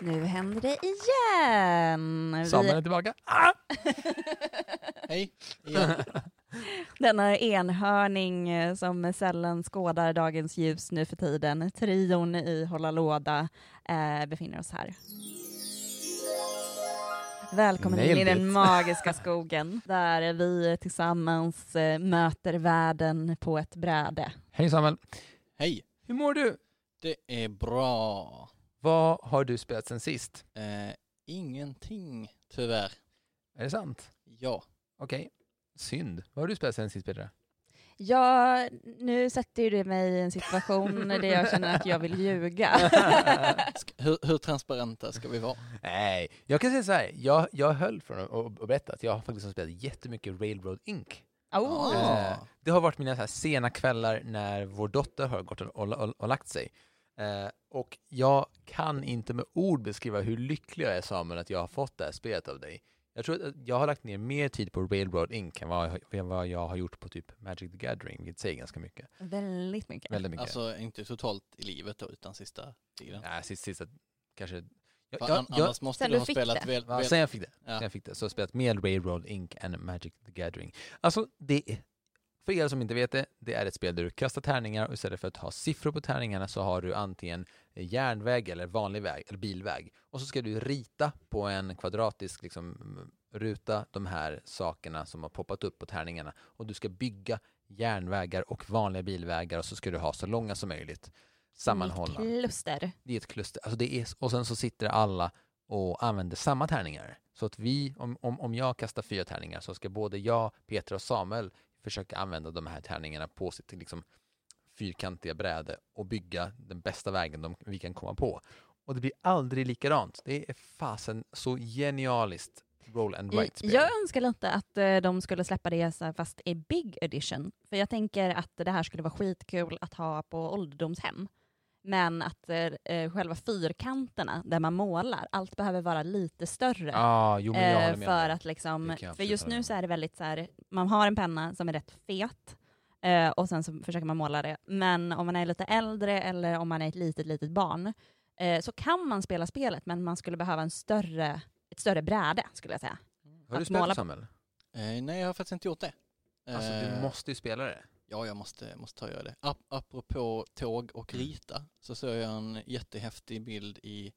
Nu händer det igen! Samuel är tillbaka. Ah! Hej, igen. Denna enhörning eh, som sällan skådar dagens ljus nu för tiden, trion i Hålla låda, eh, befinner oss här. Välkommen in i Nailed den magiska skogen, där vi tillsammans eh, möter världen på ett bräde. Hej Samuel. Hej, Hur mår du? det är bra. Vad har du spelat sen sist? Eh, ingenting, tyvärr. Är det sant? Ja. Okej. Synd. Vad har du spelat sen sist Petra? Ja, nu sätter ju det mig i en situation där jag känner att jag vill ljuga. Hur, hur transparenta ska vi vara? Nej, jag kan säga så här. Jag, jag höll från att att- att berätta att jag har faktiskt har spelat jättemycket Railroad Inc. Oh. Ah. Eh, det har varit mina så här sena kvällar när vår dotter har gått och, och, och, och lagt sig. Eh, och jag kan inte med ord beskriva hur lycklig jag är Samuel att jag har fått det här spelet av dig. Jag tror att jag har lagt ner mer tid på Railroad Inc. än vad, jag- än vad jag har gjort på typ Magic the Gathering, vilket säger ganska mycket. Väldigt mycket. Väldigt mycket. Alltså inte totalt i livet då, utan sista tiden. Nej, sista, sista kanske... Jag, jag, an- jag, annars måste Sen du ha spelat väl, ja, väl, sen jag fick det. Ja. Sen jag fick det. Så har jag spelat mer Railroad Inc. än Magic the Gathering. Alltså, det är, för er som inte vet det, det är ett spel där du kastar tärningar och istället för att ha siffror på tärningarna så har du antingen järnväg eller vanlig väg, eller bilväg. Och så ska du rita på en kvadratisk liksom, ruta de här sakerna som har poppat upp på tärningarna. Och du ska bygga järnvägar och vanliga bilvägar och så ska du ha så långa som möjligt sammanhållna. Kluster. Det är ett kluster. Alltså det är, och sen så sitter alla och använder samma tärningar. Så att vi, om, om, om jag kastar fyra tärningar så ska både jag, Peter och Samuel försöka använda de här tärningarna på sitt liksom, fyrkantiga bräde och bygga den bästa vägen de, vi kan komma på. Och det blir aldrig likadant. Det är fasen så genialiskt roll and write spel. Jag önskar lite att eh, de skulle släppa det fast i big edition. För jag tänker att det här skulle vara skitkul att ha på ålderdomshem. Men att eh, själva fyrkanterna där man målar, allt behöver vara lite större. Ja, jo, men jag Eh, för att liksom, för just nu så är det väldigt så här, man har en penna som är rätt fet eh, och sen så försöker man måla det. Men om man är lite äldre eller om man är ett litet, litet barn eh, så kan man spela spelet men man skulle behöva en större, ett större bräde skulle jag säga. Har du spelat måla- Samuel? Eh, nej, jag har faktiskt inte gjort det. Alltså Eh, du måste ju spela det. Ja, jag måste, måste ta och göra det. Ap apropå tåg och Mm. rita så såg jag en jättehäftig bild i,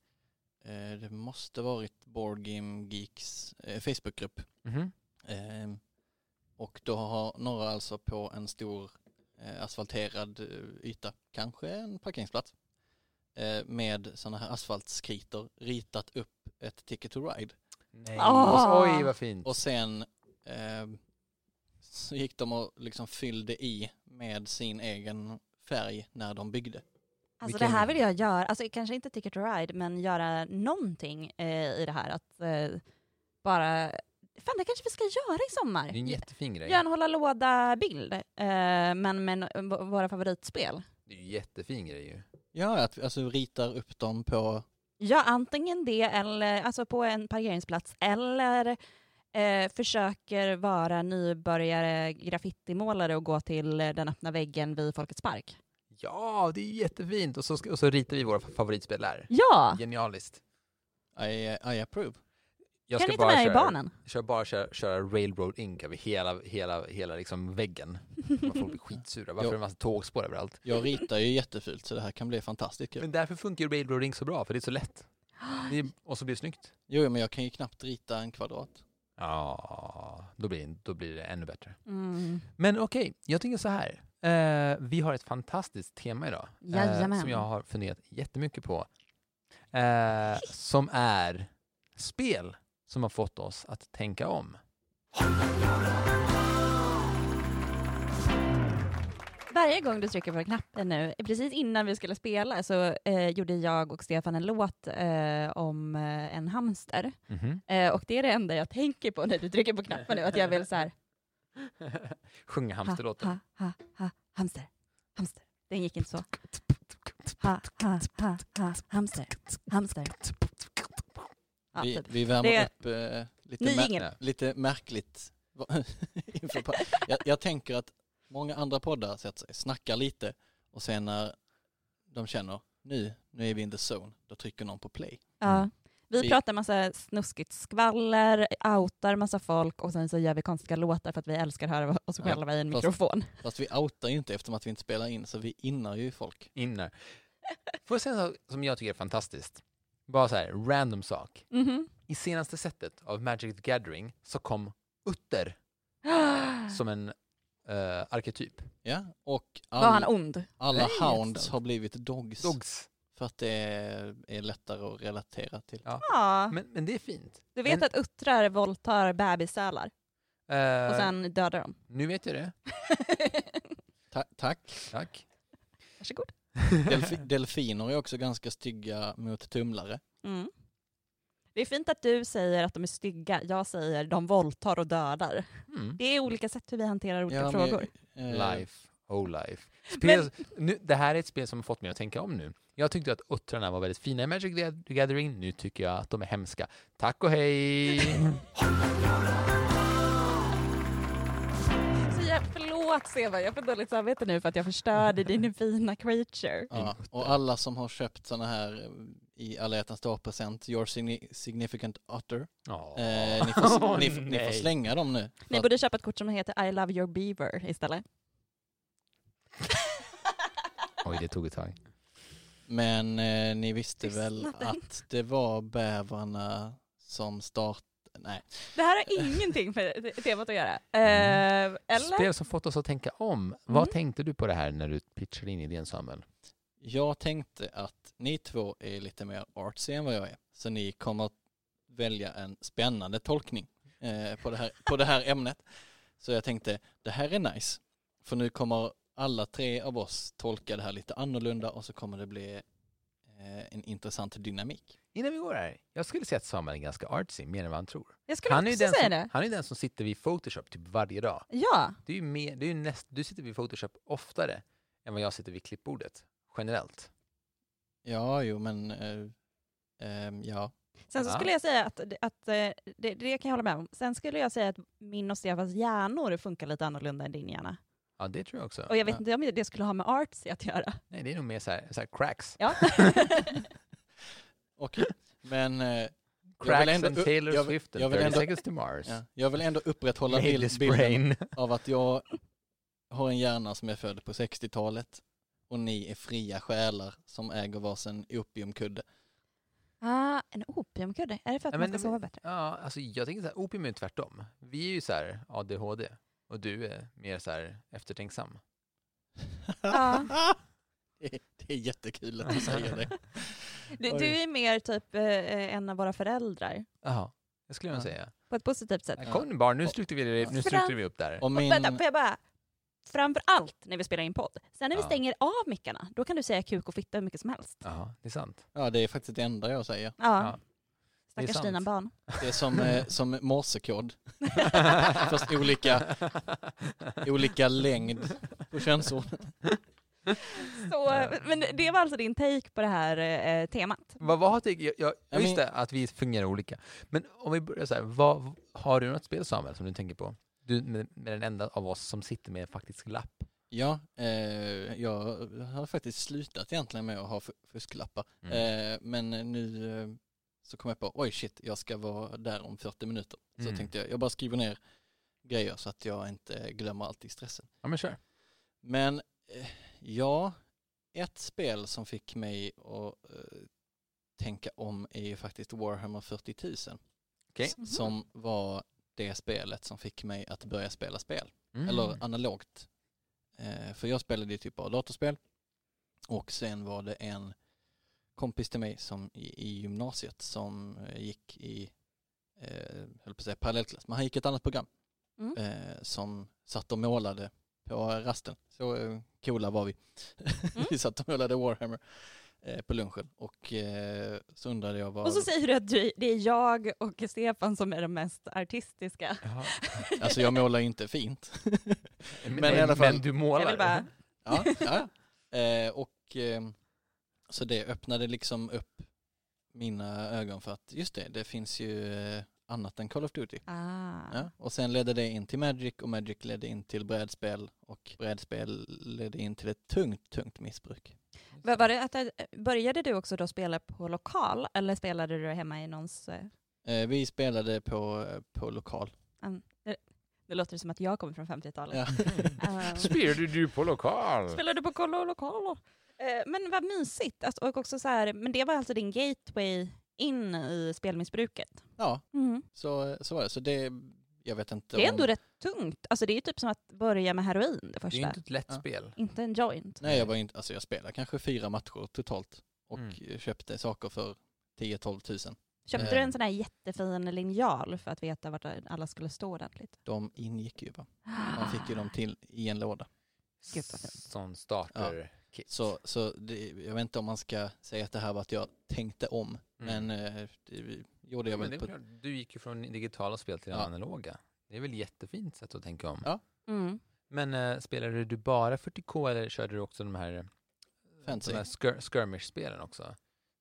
eh, det måste varit Board Game Geeks eh, Facebookgrupp. Mhm. Eh, och då har några alltså på en stor eh, asfalterad eh, yta, kanske en parkeringsplats, eh, med sådana här asfaltskritor ritat upp ett Ticket to Ride. Nej. Ah. Oj, vad fint. Och sen eh, så gick de och liksom fyllde i med sin egen färg när de byggde. Alltså Vilken- det här vill jag göra, alltså kanske inte Ticket to Ride, men göra någonting eh, i det här. Att eh, bara, fan det kanske vi ska göra i sommar. Det är en jättefin grej. Göra en hålla låda-bild, eh, men med våra favoritspel. Det är ju en jättefin grej ju. Ja, att vi alltså ritar upp dem på, Ja, antingen det, eller alltså på en parkeringsplats, eller eh, försöker vara nybörjare graffitimålare och gå till eh, den öppna väggen vid Folkets park. Ja, det är jättefint. Och så, ska, och så ritar vi våra favoritspel där. Ja! Genialiskt. I, I approve. Jag kan ska ni ta bara med köra, barnen? Kör bara köra, köra Railroad Inc. över hela, hela, hela liksom väggen. Man folk blir skitsura. Varför är det en massa tågspår överallt? Jag ritar ju jättefult så det här kan bli fantastiskt kul. Men därför funkar ju Railroad Inc. så bra, för det är så lätt. Det är, och så blir det snyggt. Jo, men jag kan ju knappt rita en kvadrat. Ja, då blir, då blir det ännu bättre. Mm. Men okej, jag tänker så här. Eh, vi har ett fantastiskt tema idag. eh, som jag har funderat jättemycket på. Eh, som är spel som har fått oss att tänka om. Varje gång du trycker på knappen nu, precis innan vi skulle spela så eh, gjorde jag och Stefan en låt eh, om eh, en hamster. Mhm. Eh, och det är det enda jag tänker på när du trycker på knappen nu, att jag vill så här, Sjunga hamsterlåten. ha, ha, ha, hamster, hamster. Den gick inte så. Ha, ha, ha, ha, hamster, hamster. Ja, Vi, typ. vi värmer Det- upp eh, lite, mär- lite märkligt. jag, jag tänker att många andra poddar sätter sig, snackar lite och sen när de känner nu, nu är vi in the zone, då trycker någon på play. Ja. Vi Vi- pratar massa snuskigt skvaller, outar massa folk och sen så gör vi konstiga låtar för att vi älskar att höra oss Ja, själva i en fast- mikrofon. Fast vi outar ju inte eftersom att vi inte spelar in så vi innar ju folk. Innar. Får jag säga en sak som jag tycker är fantastiskt? Bara så här, random sak. Mhm. I senaste setet av Magic the Gathering så kom utter som en uh, arketyp. Ja, och Var han all, ond? alla Nej, hounds jättesant. har blivit dogs, Dogs. för att det är, är lättare att relatera till. Ja. Ja, Men, men det är fint. du vet men- att uttrar våldtar bebissälar Eh, och sen dödar de. Nu vet jag det. Ta- tack. Tack. Varsågod. Delfi- delfiner är också ganska stygga mot tumlare. Mm. Det är fint att du säger att de är stygga, jag säger de våldtar och dödar. Mm. Det är olika sätt hur vi hanterar olika Ja, men, frågor. eh, Life, oh life. Spel, nu, det här är ett spel som har fått mig att tänka om nu. Jag tyckte att uttrarna var väldigt fina i Magic the Gathering. Nu tycker jag att de är hemska. Tack och hej! Så jag, förlåt Seva, jag får dåligt samvete nu för att jag förstörde din fina creature. Ja, och alla som har köpt sådana här eh, i alla hjärtans dag-present, Your signi- Significant Otter, Åh. eh, ni, får, ni, ni får slänga dem nu. Ni borde köpa ett kort som heter I love your beaver istället. Oj, det tog ett tag. Men eh, ni visste väl Tystnaden. att det var bävrarna som start... Nej. Det här har ingenting med temat att göra. Mm. Eh, eller? Spel som fått oss att tänka om. Vad Mm. tänkte du på det här när du pitchade in idén Samuel? Jag tänkte att ni två är lite mer artsy än vad jag är. Så ni kommer att välja en spännande tolkning eh, på, det här, på det här ämnet. Så jag tänkte, det här är nice. För nu kommer alla tre av oss tolka det här lite annorlunda och så kommer det bli eh, en intressant dynamik. Innan vi går här, jag skulle säga att Samuel är ganska artsy, mer än vad han tror. Jag skulle Han är, också den säga som, det. han är den som sitter vid Photoshop typ varje dag. Ja, Det är mer, det är näst, du sitter vid Photoshop oftare än vad jag sitter vid klippbordet, generellt. Ja, jo men eh, ehm, ja. sen så skulle jag säga att, att eh, det, det kan jag hålla med om. Sen skulle jag säga att min och Stefans hjärnor funkar lite annorlunda än din hjärna. Ja, det tror jag också. Och jag vet Ja. inte om det skulle ha med artsy att göra. Nej, det är nog mer så här, så här cracks. Ja. Okej. Men eh, Jag vill Cracks ändå and Taylor jag- Swift and jag vill 30 ändå- seconds to Mars. ja, jag vill ändå upprätthålla bild, bilden brain. av att jag har en hjärna som är född på 60-talet och ni är fria själar som äger varsin opiumkudde. ah, en opiumkudde, är det för att Ja, man men- ska sova bättre? Ja, alltså jag tänker så här, opium är tvärtom. Vi är ju så här ADHD och du är mer så här eftertänksam. Ja. det, är, det är jättekul att du säger det. Du, du är mer typ eh, en av våra föräldrar, Jaha, det skulle Ja. säga. på ett positivt sätt. Ja. Kom nu barn, nu strukturerar vi, nu strukturerar vi upp där. Och Och min, vänta, får jag bara... Framför allt när vi spelar in podd. Sen när vi Ja. stänger av mickarna, då kan du säga kuk och fitta hur mycket som helst. Ja, det är sant. ja, det är faktiskt det enda jag säger. Ja. Ja. Stackars dina barn. Det är som, eh, som morsekod. Fast olika, olika längd på könsord. Så, men det var alltså din take på det här eh, temat. vad, vad har tycker jag, jag, Ja, jag visste att vi fungerar olika. Men om vi börjar så här, vad, har du något spel Samuel som du tänker på? Du med, med den enda av oss som sitter med en faktisk lapp. Ja, eh, jag har faktiskt slutat egentligen med att ha fu- fusklappar. Mm. Eh, men nu eh, så kom jag på, oj shit, jag ska vara där om 40 minuter. Så Mm. tänkte jag, jag bara skriver ner grejer så att jag inte glömmer allt i stressen. Ja men kör. Men eh, ja, ett spel som fick mig att eh, tänka om är ju faktiskt Warhammer 40 000. Okej. s- Som var det spelet som fick mig att börja spela spel. Mm. Eller analogt. Eh, för jag spelade ju typ av datorspel. Och sen var det en kompis till mig som i, i gymnasiet som eh, gick i, eh, höll på att säga parallellklass, men han gick ett annat program. Mm. Eh, som satt och målade på rasten. Så eh, coola var vi. vi satt och målade Warhammer eh, på lunchen och eh, så undrade jag vad... Och så säger du att du, det är jag och Stefan som är de mest artistiska. Jaha. Alltså jag målar ju inte fint. Men, Men i alla fall- men du målar. bara, Ja, ja. Eh, och eh, så det öppnade liksom upp mina ögon för att just det, det finns ju eh, annat än Call of Duty. ah. Ja. Och sen ledde det in till Magic och Magic ledde in till brädspel och brädspel ledde in till ett tungt, tungt missbruk. Var, var det att, eh, började du också då spela på lokal eller spelade du hemma i någons... eh, Eh, vi spelade på, på lokal. an- det, det låter som att jag kommer från 50-talet. Ja. Eh, Spelade du på lokal? Spelade du på kolla lokal? Eh, men vad mysigt. Alltså, och också så här, men det var alltså din gateway in i spelmissbruket. ja, Mm. så, så var det. Så det, jag vet inte Det är om... ändå rätt tungt. Alltså, det är ju typ som att börja med heroin det Det är första. ju inte ett lätt Ja. spel. Inte en joint. Nej, jag var inte, alltså jag spelade kanske fyra matcher totalt och Mm. köpte saker för 10-12 tusen. Köpte Eh. du en sån här jättefin linjal för att veta vart alla skulle stå ordentligt? De ingick ju va. Man fick ju dem till i en låda. Gud, vad fint. Sån starter-kit. Så, så det, jag vet inte om man ska säga att det här var att jag tänkte om, Mm. men eh, det gjorde jag väl på... klart, du gick ju från digitala spel till Ja. analoga. Det är väl jättefint sätt att tänka om. Ja. Mm. Men äh, spelade du bara 40K eller körde du också de här, Fancy. de här skir- skirmish-spelen också?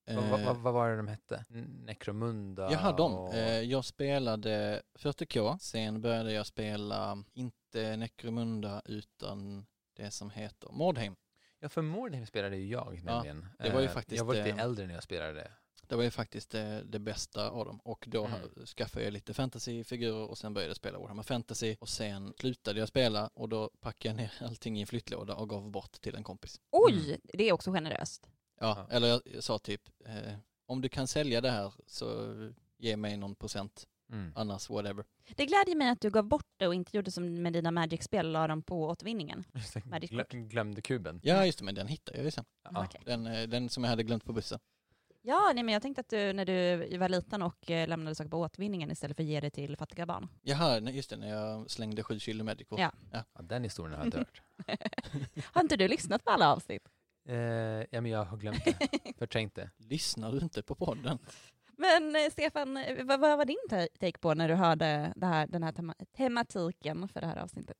Vad, vad, Eh, vad, vad var det de hette? Necromunda? Jaha, de. och- Eh, jag spelade 40K, sen började jag spela, inte Necromunda, utan det som heter Mordheim. Ja, för Mordheim spelade ju jag nämligen. det var ju Eh, faktiskt, Jag var lite eh, äldre när jag spelade det. Var ju faktiskt det, det bästa av dem och då Mm. skaffade jag lite fantasyfigurer och sen började jag spela Warhammer Fantasy och sen slutade jag spela och då packade jag ner allting i en flyttlåda och gav bort till en kompis. Oj, det är också generöst. Ja, eller jag, sa typ eh, om du kan sälja det här så ge mig någon procent, Mm. annars whatever. Det glädjer mig att du gav bort det och inte gjorde som med dina Magic-spel, la dem på återvinningen. Magic glömde kuben. Ja just det, men den hittade jag ju sen. Okej. Den, eh, den som jag hade glömt på bussen. Ja, nej, men jag tänkte att du när du var liten och eh, lämnade saker på återvinningen istället för att ge det till fattiga barn. Jaha, nej, just det, när jag slängde sju kilo kort. Ja. Ja, den historien har jag inte hört. Har inte du lyssnat på alla avsnitt? Eh, ja, men jag har glömt det. Förträngt det. Lyssnar du inte på podden? Men eh, Stefan, eh, vad, vad var din ta- take på när du hörde det här, den här tema tematiken för det här avsnittet?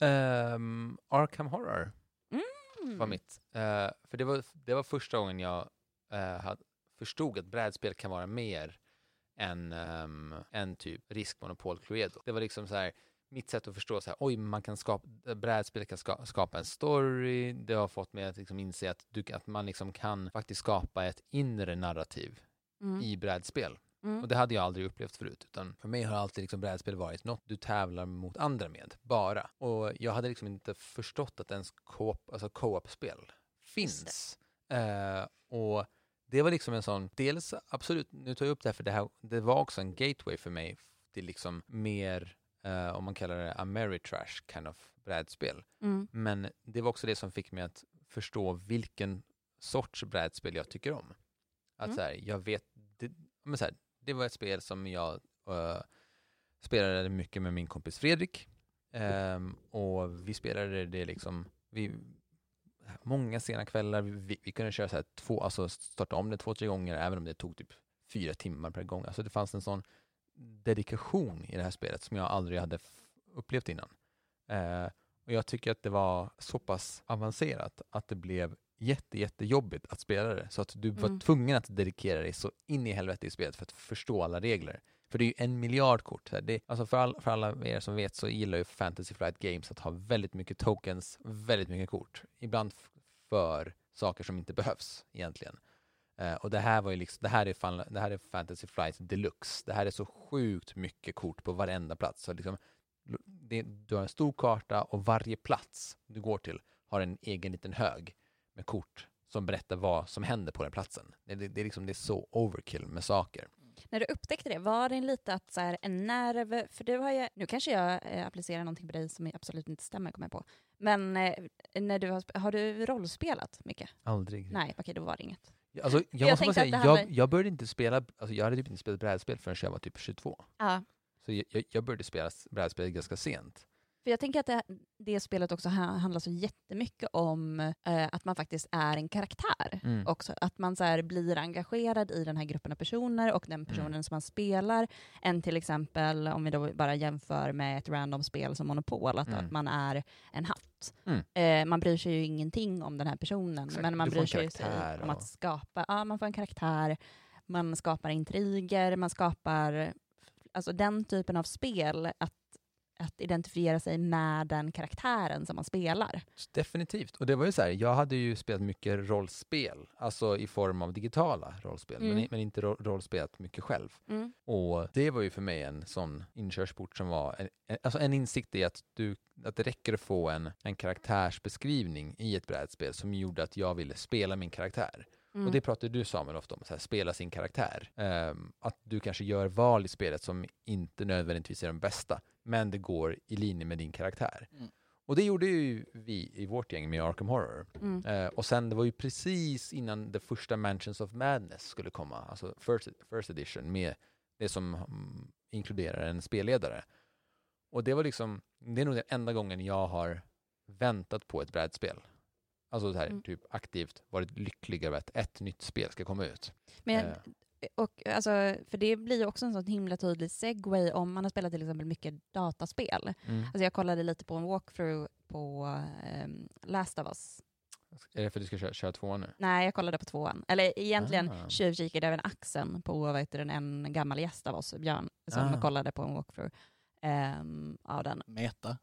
Ehm, Arkham Horror Mm. var mitt. Eh, för det var, det var första gången jag uh, hade, förstod att brädspel kan vara mer än, um, än typ riskmonopol Cluedo. Det var liksom så här mitt sätt att förstå så här, oj, man kan skapa, brädspel kan ska, skapa en story. Det har fått mig att liksom inse att, du, att man liksom kan faktiskt skapa ett inre narrativ Mm. i brädspel. Mm. Och det hade jag aldrig upplevt förut. Utan för mig har alltid liksom brädspel varit något du tävlar mot andra med, bara. Och jag hade liksom inte förstått att ens co-op, alltså co-op-spel finns. Eh, och det var liksom en sån, dels absolut, nu tar jag upp det här för det här, det var också en gateway för mig till liksom mer, eh, om man kallar det Ameritrash kind of brädspel. Mm. Men det var också det som fick mig att förstå vilken sorts brädspel jag tycker om. Att Mm. så här, jag vet, det, men så här, det var ett spel som jag eh, spelade mycket med min kompis Fredrik. Ehm, och vi spelade det liksom, vi, många sena kvällar, vi, vi, kunde köra så här två, alltså starta om det två, tre gånger, även om det tog typ fyra timmar per gång. Alltså det fanns en sån dedikation i det här spelet som jag aldrig hade upplevt innan. Eh, och jag tycker att det var så pass avancerat att det blev jätte, jättejobbigt att spela det. Så att du var Mm. tvungen att dedikera dig så in i helvete i spelet för att förstå alla regler. För det är ju en miljard kort. Så här, Det, alltså för, all, för alla er som vet så gillar ju Fantasy Flight Games att ha väldigt mycket tokens, väldigt mycket kort. Ibland för saker som inte behövs egentligen. Eh, och det här var ju liksom, det här är, fan, det här är Fantasy Flight Deluxe. Det här är så sjukt mycket kort på varenda plats. Så liksom, det, du har en stor karta och varje plats du går till har en egen liten hög med kort som berättar vad som händer på den platsen. Det, det, det, är, liksom, det är så overkill med saker. När du upptäckte det, var det lite att så här, en nerv, för du har ju, nu kanske jag eh, applicerar någonting på dig som absolut inte stämmer, kommer jag på. Men eh, när du har, har du rollspelat mycket? Aldrig. Nej, okej, då var det inget. Alltså, jag jag måste säga, jag, jag började inte spela, alltså jag hade typ inte spelat brädspel förrän jag var typ 22. Ja, Så jag, jag, jag började spela brädspel ganska sent. För jag tänker att det, det spelet också ha- handlar så jättemycket om eh, att man faktiskt är en karaktär. Mm. Också. Att man så här, blir engagerad i den här gruppen av personer och den personen som man spelar. Än till exempel, om vi då bara jämför med ett random spel som Monopol, att, Mm. att man är en hatt. Mm. Eh, man bryr sig ju ingenting om den här personen, Exakt. men man bryr sig karaktär om och- att skapa, ja man får en karaktär, man skapar intriger, man skapar alltså den typen av spel, att, att identifiera sig med den karaktären som man spelar. Definitivt. Och det var ju så här, jag hade ju spelat mycket rollspel, alltså i form av digitala rollspel, men, Mm. i- men inte ro- rollspelat mycket själv. Mm. Och det var ju för mig en sån inkörsport som var, en, en- alltså en insikt i att, du, att det räcker att få en, en karaktärsbeskrivning i ett brädspel som gjorde att jag ville spela min karaktär. Mm. Och det pratar du Samuel ofta om, så här, spela sin karaktär. Ehm, att du kanske gör val i spelet som inte nödvändigtvis är de bästa, men det går i linje med din karaktär. Mm. Och det gjorde ju vi i vårt gäng med Arkham Horror. Mm. Eh, och sen det var ju precis innan det första Mansions of Madness skulle komma, alltså first, first edition med det som mm, inkluderar en spelledare. Och det var liksom, det är nog den enda gången jag har väntat på ett brädspel. Alltså så här, Mm. typ aktivt varit lycklig över att ett nytt spel ska komma ut. Men jag, Eh, och, alltså, för det blir ju också en sån himla tydlig segway om man har spelat till exempel mycket dataspel. mm. Alltså jag kollade lite på en walkthrough på ehm, Last of Us. Är det för att du ska köra, köra tvåan nu? Nej, jag kollade på tvåan. Eller egentligen Ah. tjuvkikade över axeln på vad heter den, en gammal gäst av oss, Björn, som Ah. kollade på en walkthrough ehm, av den. Meta.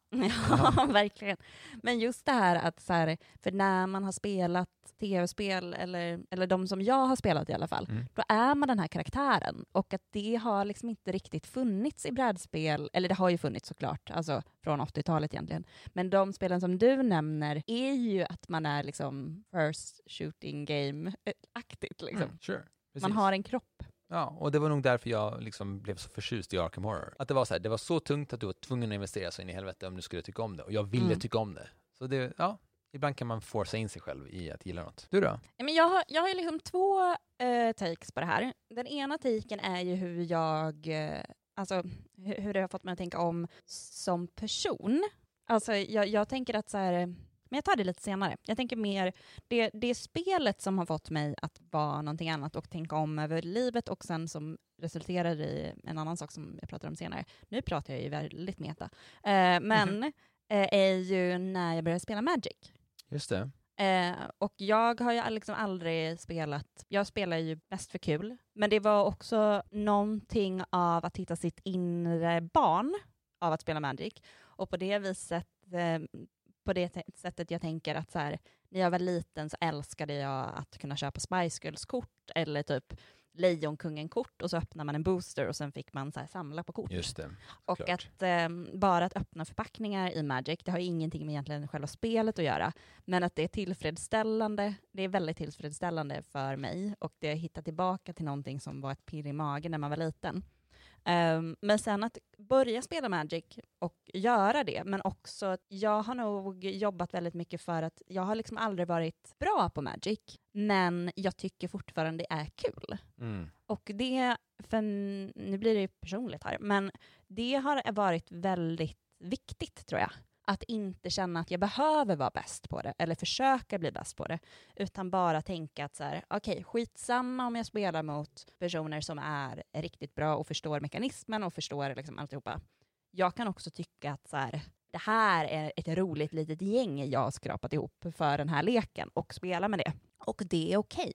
Ja, verkligen. Men just det här att, så här, för när man har spelat tv-spel, eller, eller de som jag har spelat i alla fall, Mm. då är man den här karaktären. Och att det har liksom inte riktigt funnits i brädspel, eller det har ju funnits såklart, alltså från 80-talet egentligen. Men de spelen som du nämner är ju att man är liksom first shooting game-aktigt. Liksom. Mm, sure. Man har en kropp. Ja, och det var nog därför jag liksom blev så förtjust i Arkham Horror. Att det var så här, det var så tungt att du var tvungen att investera så in i helvete om du skulle tycka om det. Och jag ville Mm. tycka om det. Så det, ja, ibland kan man forsa in sig själv i att gilla något. Du då? Ja, Men jag, har, jag har ju liksom två eh, takes på det här. Den ena taken är ju hur jag, eh, alltså hur, hur det har fått mig att tänka om som person. Alltså jag, jag tänker att så här, men jag tar det lite senare. Jag tänker mer, det, det är spelet som har fått mig att vara någonting annat och tänka om över livet och sen som resulterar i en annan sak som jag pratar om senare. Nu pratar jag ju väldigt meta. Eh, men eh, är ju när jag började spela Magic. Just det. Eh, och jag har ju liksom aldrig spelat, jag spelar ju mest för kul, men det var också någonting av att hitta sitt inre barn av att spela Magic. Och på det viset, eh, på det te- sättet jag tänker att så här, när jag var liten så älskade jag att kunna köpa Spice Girls-kort eller typ Lejonkungen-kort och så öppnar man en booster och sen fick man så här samla på kort. Just det. Och Klart. att ehm, bara att öppna förpackningar i Magic, det har ju ingenting med egentligen själva spelet att göra, men att det är tillfredsställande, det är väldigt tillfredsställande för mig och det hittar tillbaka till någonting som var ett pirr i magen när man var liten. Ehm, men sen att börja spela Magic och göra det, men också att jag har nog jobbat väldigt mycket för att jag har liksom aldrig varit bra på Magic, men jag tycker fortfarande det är kul. Mm. Och det, för nu blir det ju personligt här, men det har varit väldigt viktigt tror jag. Att inte känna att jag behöver vara bäst på det, eller försöka bli bäst på det, utan bara tänka att så här, okej, skitsamma om jag spelar mot personer som är riktigt bra och förstår mekanismen och förstår liksom alltihopa. Jag kan också tycka att så här, det här är ett roligt litet gäng jag har skrapat ihop för den här leken och spela med det. Och det är okej.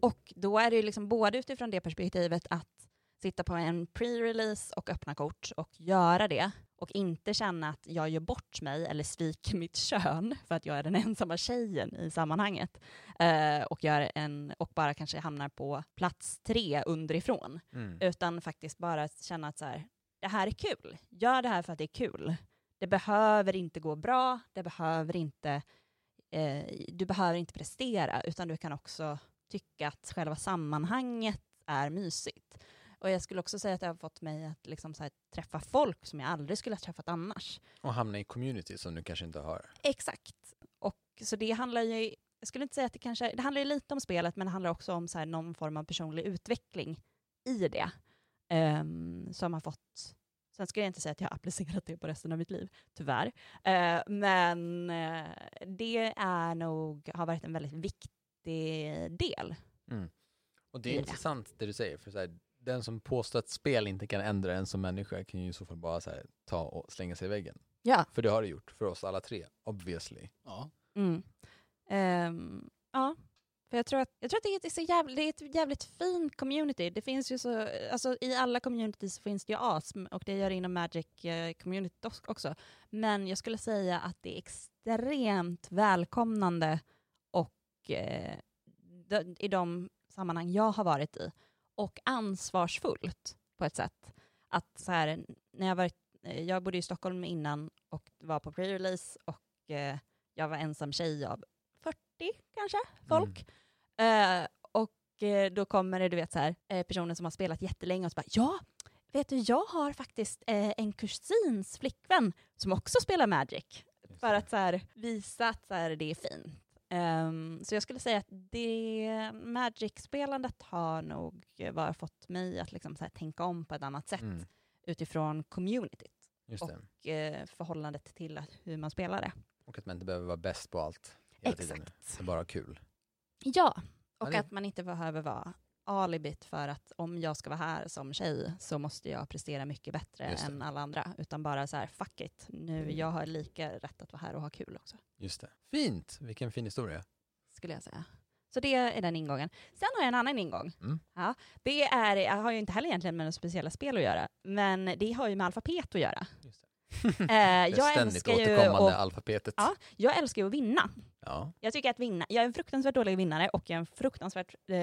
Och då är det ju liksom både utifrån det perspektivet att sitta på en pre-release och öppna kort och göra det och inte känna att jag gör bort mig eller sviker mitt kön för att jag är den ensamma tjejen i sammanhanget eh, och, gör en, och bara kanske hamnar på plats tre underifrån Mm. utan faktiskt bara känna att så här, det här är kul. Gör det här för att det är kul. Det behöver inte gå bra, det behöver inte, eh, du behöver inte prestera, utan du kan också tycka att själva sammanhanget är mysigt. Och jag skulle också säga att det har fått mig att liksom så här, träffa folk som jag aldrig skulle ha träffat annars. Och hamna i community som du kanske inte har. Exakt. Och så det handlar ju, jag skulle inte säga att det kanske, det handlar ju lite om spelet, men det handlar också om så här, någon form av personlig utveckling i det. ehm, som har fått, Sen skulle jag inte säga att jag har applicerat det på resten av mitt liv, tyvärr. Eh, men eh, det är nog, har varit en väldigt viktig del. Mm. Och det är intressant det du säger, för så här, den som påstår att spel inte kan ändra en som människa kan ju i så fall bara så här, ta och slänga sig i väggen. Ja. För det har det gjort för oss alla tre, obviously. Ja. Mm. Ehm, ja, för jag tror att, jag tror att det, är ett så jävla, det är ett jävligt fint community. Det finns ju så, alltså i alla communities finns det ju ASM och det gör det inom Magic-communityt också. Men jag skulle säga att det är extremt välkomnande och eh, de, i de sammanhang jag har varit i och ansvarsfullt på ett sätt. Att så här, när jag, eh, jag bodde i Stockholm innan och var på pre-release och eh, jag var ensam tjej av 40 kanske, folk. Eh, och eh, då kommer det du vet, så här, eh, personer som har spelat jättelänge och så bara ja, vet du jag har faktiskt eh, en kusins flickvän som också spelar Magic. För att så här, visa att så här, det är fint. Ehm, så jag skulle säga att det Magic-spelandet har nog eh, bara fått mig att liksom, tänka om på ett annat sätt Mm. utifrån communityt Och- eh, förhållandet till att, hur man spelar det. Och att man inte behöver vara bäst på allt hela tiden. Exakt. Det är bara kul. Ja, och Ja, det- att man inte behöver vara alibit för att om jag ska vara här som tjej så måste jag prestera mycket bättre än alla andra. Utan bara så här, fuck it, nu, jag har lika rätt att vara här och ha kul också, Just det. Fint! Vilken fin historia. skulle jag säga. Så det är den ingången. Sen har jag en annan ingång. Mm. Ja, det är, jag har ju inte heller egentligen med några speciella spel att göra, men det har ju med alfabet att göra. Just det. Eh, Det jag, ständigt älskar ju återkommande att, alfabetet. Ja. jag älskar ju att vinna. Ja. Jag tycker att vinna, jag är en fruktansvärt dålig vinnare och jag är en fruktansvärt eh,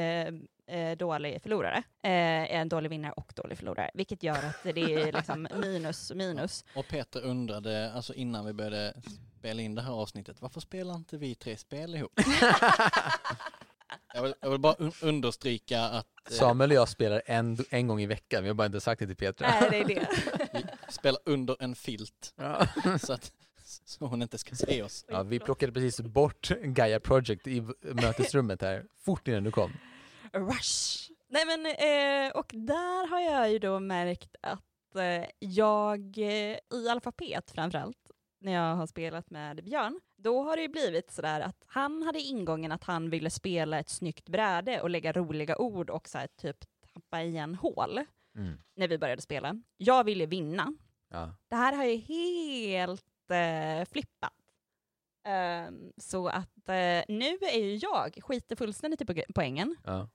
eh, dålig förlorare. Eh, jag är en dålig vinnare och dålig förlorare, vilket gör att det är liksom minus minus. Och Peter undrade, alltså innan vi började spela in det här avsnittet, varför spelar inte vi tre spel ihop? jag, vill, jag vill bara un understryka att eh, Samuel och jag spelar en, en gång i veckan, vi har bara inte sagt det till Petra. Nej, det är det. vi spelar under en filt Ja. så att så hon inte ska se oss. Ja, vi plockade precis bort Gaia Project i mötesrummet här, fort innan du kom. Rush! Nej men, eh, och där har jag ju då märkt att eh, jag eh, i alfabet framförallt, när jag har spelat med Björn, då har det ju blivit sådär att han hade ingången att han ville spela ett snyggt bräde och lägga roliga ord och så här, typ tappa igen hål Mm. när vi började spela. Jag ville vinna. Ja. Det här har ju helt eh, flippat. Ehm, så att eh, nu är ju jag, skiter fullständigt i po- poängen, Ja.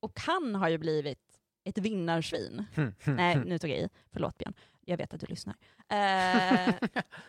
och han har ju blivit ett vinnarsvin. Nej, nu tog jag i. Förlåt Björn. Jag vet att du lyssnar. Eh,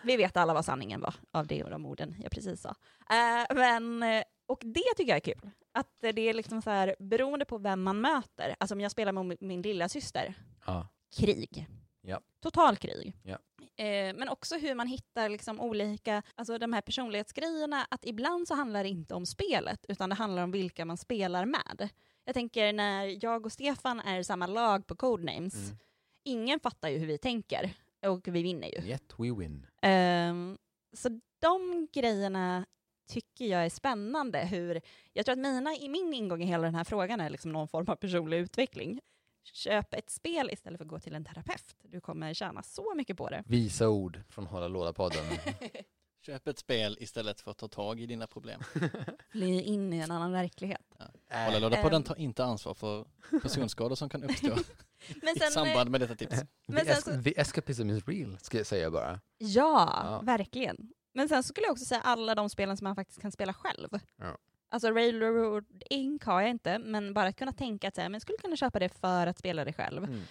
vi vet alla vad sanningen var av det och de orden jag precis sa. Eh, men, och det tycker jag är kul. Att det är liksom så här, beroende på vem man möter. Alltså om jag spelar med min- min lilla syster Ja. krig. Ja. Total krig. Ja. Eh, men också hur man hittar liksom olika, alltså de här personlighetsgrejerna, att ibland så handlar det inte om spelet, utan det handlar om vilka man spelar med. Jag tänker när jag och Stefan är i samma lag på Codenames, Mm. ingen fattar ju hur vi tänker, och vi vinner ju. Yet we win. Ehm, så de grejerna tycker jag är spännande. Hur, jag tror att mina, i min ingång i hela den här frågan är liksom någon form av personlig utveckling. Köp ett spel istället för att gå till en terapeut. Du kommer tjäna så mycket på det. Visa ord från Hålla Låda-podden. Köp ett spel istället för att ta tag i dina problem. Bli in i en annan verklighet. Hålla Äh, låda på den Ehm. tar inte ansvar för personskador som kan uppstå Men i sen, samband med detta tips. Men the, sen så- the escapism is real, ska jag säga bara. ja, Ja. verkligen. Men sen skulle jag också säga alla de spelen som man faktiskt kan spela själv. Ja. Alltså Railroad Inc har jag inte, men bara att kunna tänka att men jag skulle kunna köpa det för att spela det själv. Mm.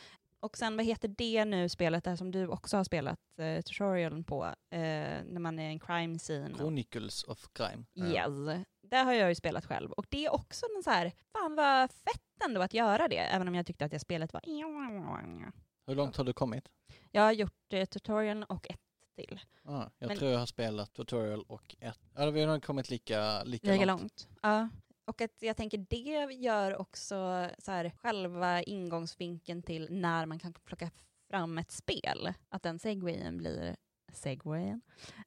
Och sen vad heter det nu spelet där som du också har spelat eh, tutorialen på, eh, när man är en crime scene? Chronicles of Crime. Yes. Det har jag ju spelat själv. Och det är också en så här, fan vad fett ändå att göra det, även om jag tyckte att det spelet var... Hur långt har du kommit? Jag har gjort eh, tutorialen och ett till. Ah, jag Men- tror jag har spelat tutorial och ett. Ja, vi har nog kommit lika, lika, Lika långt. långt. Ja. Och att jag tänker det gör också så här, själva ingångsvinkeln till när man kan plocka fram ett spel. Att den segwayen blir, segwayen,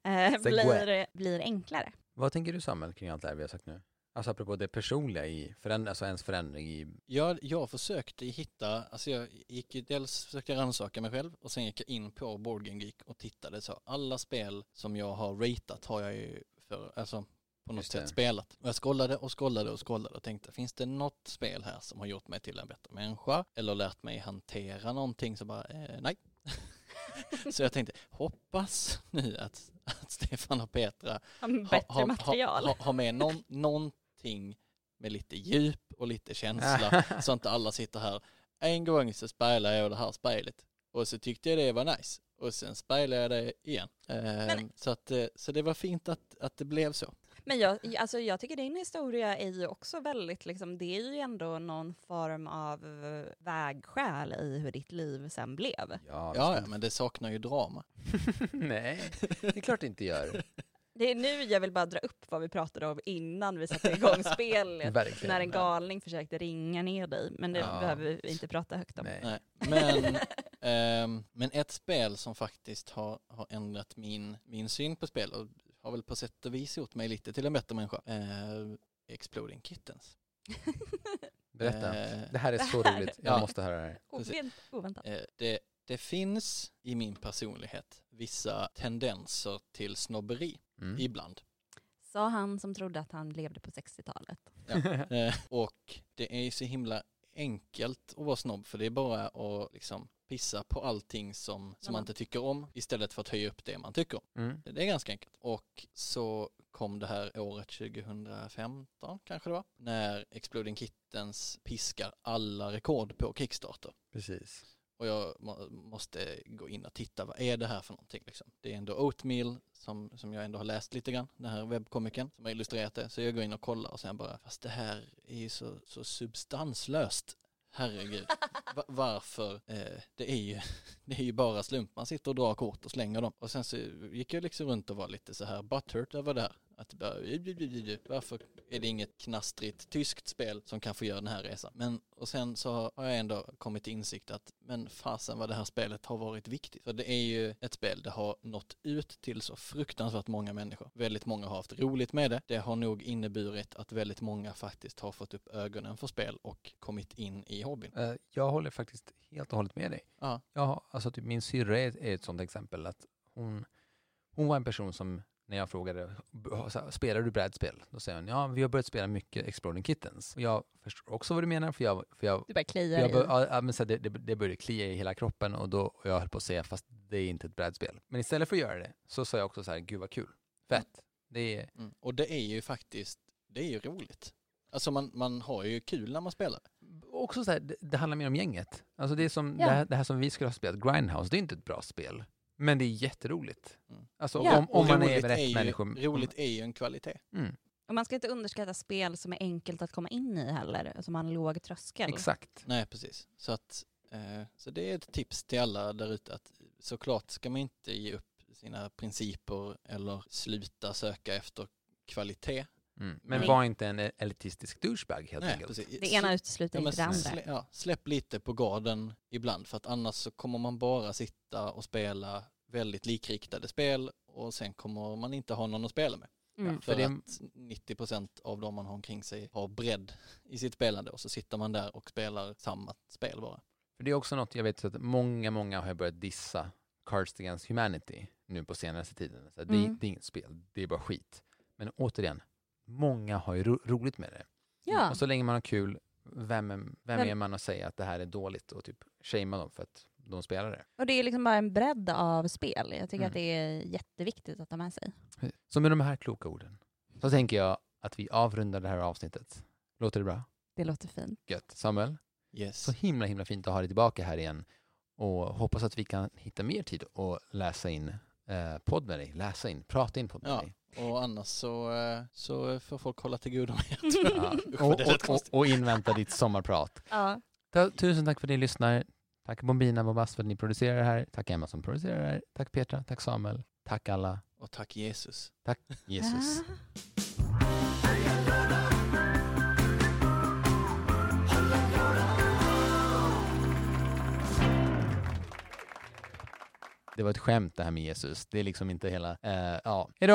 eh, Segway. blir, blir enklare. Vad tänker du Samuel kring allt det här vi har sagt nu? Alltså apropå det personliga i, föränd- alltså ens förändring i, Jag, jag försökte hitta, alltså jag gick ju dels försökte rannsaka mig själv och sen gick jag in på Board Game Geek och tittade så alla spel som jag har ratat har jag ju för, alltså på något sätt spelat. Och jag scrollade och scrollade och scrollade och tänkte, finns det något spel här som har gjort mig till en bättre människa eller lärt mig hantera någonting så bara, eh, nej. så jag tänkte, hoppas nu att, att Stefan och Petra material. Ha, ha, ha med någon, någonting med lite djup och lite känsla så inte alla sitter här. En gång så spelade jag det här spelet och så tyckte jag det var nice och sen spelade jag det igen. Ehm, så, att, eh, så det var fint att, att det blev så. Men jag, alltså jag tycker din historia är ju också väldigt, liksom, det är ju ändå någon form av eh, vägskäl i hur ditt liv sen blev. ja, Ja, ja, men det saknar ju drama. nej, det är klart det inte gör. Det är nu jag vill bara dra upp vad vi pratade om innan vi satte igång spelet. Verkligen. När en galning försökte ringa ner dig, men det Ja. behöver vi inte prata högt om. Nej. Nej. Men, ehm, men ett spel som faktiskt har, har ändrat min, min syn på spel och har väl på sätt och vis gjort mig lite till en bättre människa. Eh, Exploding Kittens. Berätta. Eh, Det här är så roligt, jag Ja. måste höra det här. Ovänt, oväntat. Eh, det, det finns i min personlighet vissa tendenser till snobberi Mm. ibland. Sa han som trodde att han levde på 60-talet. Eh, och det är ju så himla enkelt att vara snobb för det är bara att liksom pissa på allting som, som man inte tycker om istället för att höja upp det man tycker om. Mm. Det är ganska enkelt. Och så kom det här året 2015 kanske det var, när Exploding Kittens piskar alla rekord på Kickstarter. Precis. Och jag måste gå in och titta, vad är det här för någonting? Liksom? Det är ändå Oatmeal som, som jag ändå har läst lite grann, den här webbkomikern som har illustrerat det. Så jag går in och kollar och sen bara, fast det här är ju så, så substanslöst. Herregud, Va- varför? Eh, det, är ju, det är ju bara slump, man sitter och drar kort och slänger dem. Och sen så gick jag liksom runt och var lite så här butthurt över det här. Att det bara, varför är det inget knastrigt tyskt spel som kan få göra den här resan? Men och sen så har jag ändå kommit till insikt att men fasen vad det här spelet har varit viktigt. För det är ju ett spel, det har nått ut till så fruktansvärt många människor. Väldigt många har haft roligt med det. Det har nog inneburit att väldigt många faktiskt har fått upp ögonen för spel och kommit in i hobbyn. Eh, Jag håller faktiskt helt och hållet med dig. Ja, Jag har, alltså typ min syrra är, är ett sånt exempel. att hon, hon var en person som, när jag frågade, "B- så här, spelar du brädspel? Då säger hon, ja vi har börjat spela mycket Exploding Kittens. Och jag förstår också vad du menar, för jag, för jag Du bara kliar jag i. bör, ja, men så det, det, det började klia i hela kroppen och, då, och jag höll på att säga, fast det är inte ett brädspel. Men istället för att göra det så sa jag också så här, gud vad kul, fett. Det är, mm. och det är ju faktiskt, det är ju roligt. Alltså man, man har ju kul när man spelar. också så här, det, det handlar mer om gänget. Alltså det är som Ja. det, här, det här som vi skulle ha spelat, Grindhouse, det är inte ett bra spel. Men det är jätteroligt. Mm. Alltså Ja. om, om man är rätt ju, människor. Roligt är ju en kvalitet. Mm, Och man ska inte underskatta spel som är enkelt att komma in i heller, som har en låg tröskel. exakt. Nej, precis. Så, att, eh, så det är ett tips till alla där ute att såklart ska man inte ge upp sina principer eller sluta söka efter kvalitet. Mm. Men Nej. var inte en elitistisk douchebag helt Nej, enkelt. precis. Det ena utesluter Ja, inte det andra. slä, ja, släpp lite på garden ibland för att annars så kommer man bara sitta och spela väldigt likriktade spel och sen kommer man inte ha någon att spela med. Mm. För För det- att 90% av de man har omkring sig har bredd i sitt spelande och så sitter man där och spelar samma spel bara. För det är också något, jag vet att många, många har börjat dissa Cards Against Humanity nu på senaste tiden. Så det, Mm. det är inget spel, det är bara skit. Men återigen, många har ju ro roligt med det. Ja. Och så länge man har kul, vem, är- vem Men- är man att säga att det här är dåligt och typ shamea dem för att de spelar det? Och det är liksom bara en bredd av spel. Jag tycker Mm. att det är jätteviktigt att ha med sig. Så med de här kloka orden så tänker jag att vi avrundar det här avsnittet. Låter det bra? Det låter fint. Gött. Samuel, Yes. så himla himla fint att ha dig tillbaka här igen och hoppas att vi kan hitta mer tid och läsa in eh, podd med dig, läsa in, prata in podd med Ja. dig. Och annars så, eh, så får folk hålla till godo med Ja. Och, och, och, och invänta ditt sommarprat. Ja. Tusen tack för att ni lyssnar. Tack Bombina Bombast för att ni producerar det här. Tack Emma som producerar det här. Tack Petra, tack Samuel. Tack alla. Och tack Jesus. Tack Jesus. Det var ett skämt det här med Jesus. Det är liksom inte hela... Eh, ja. Hejdå!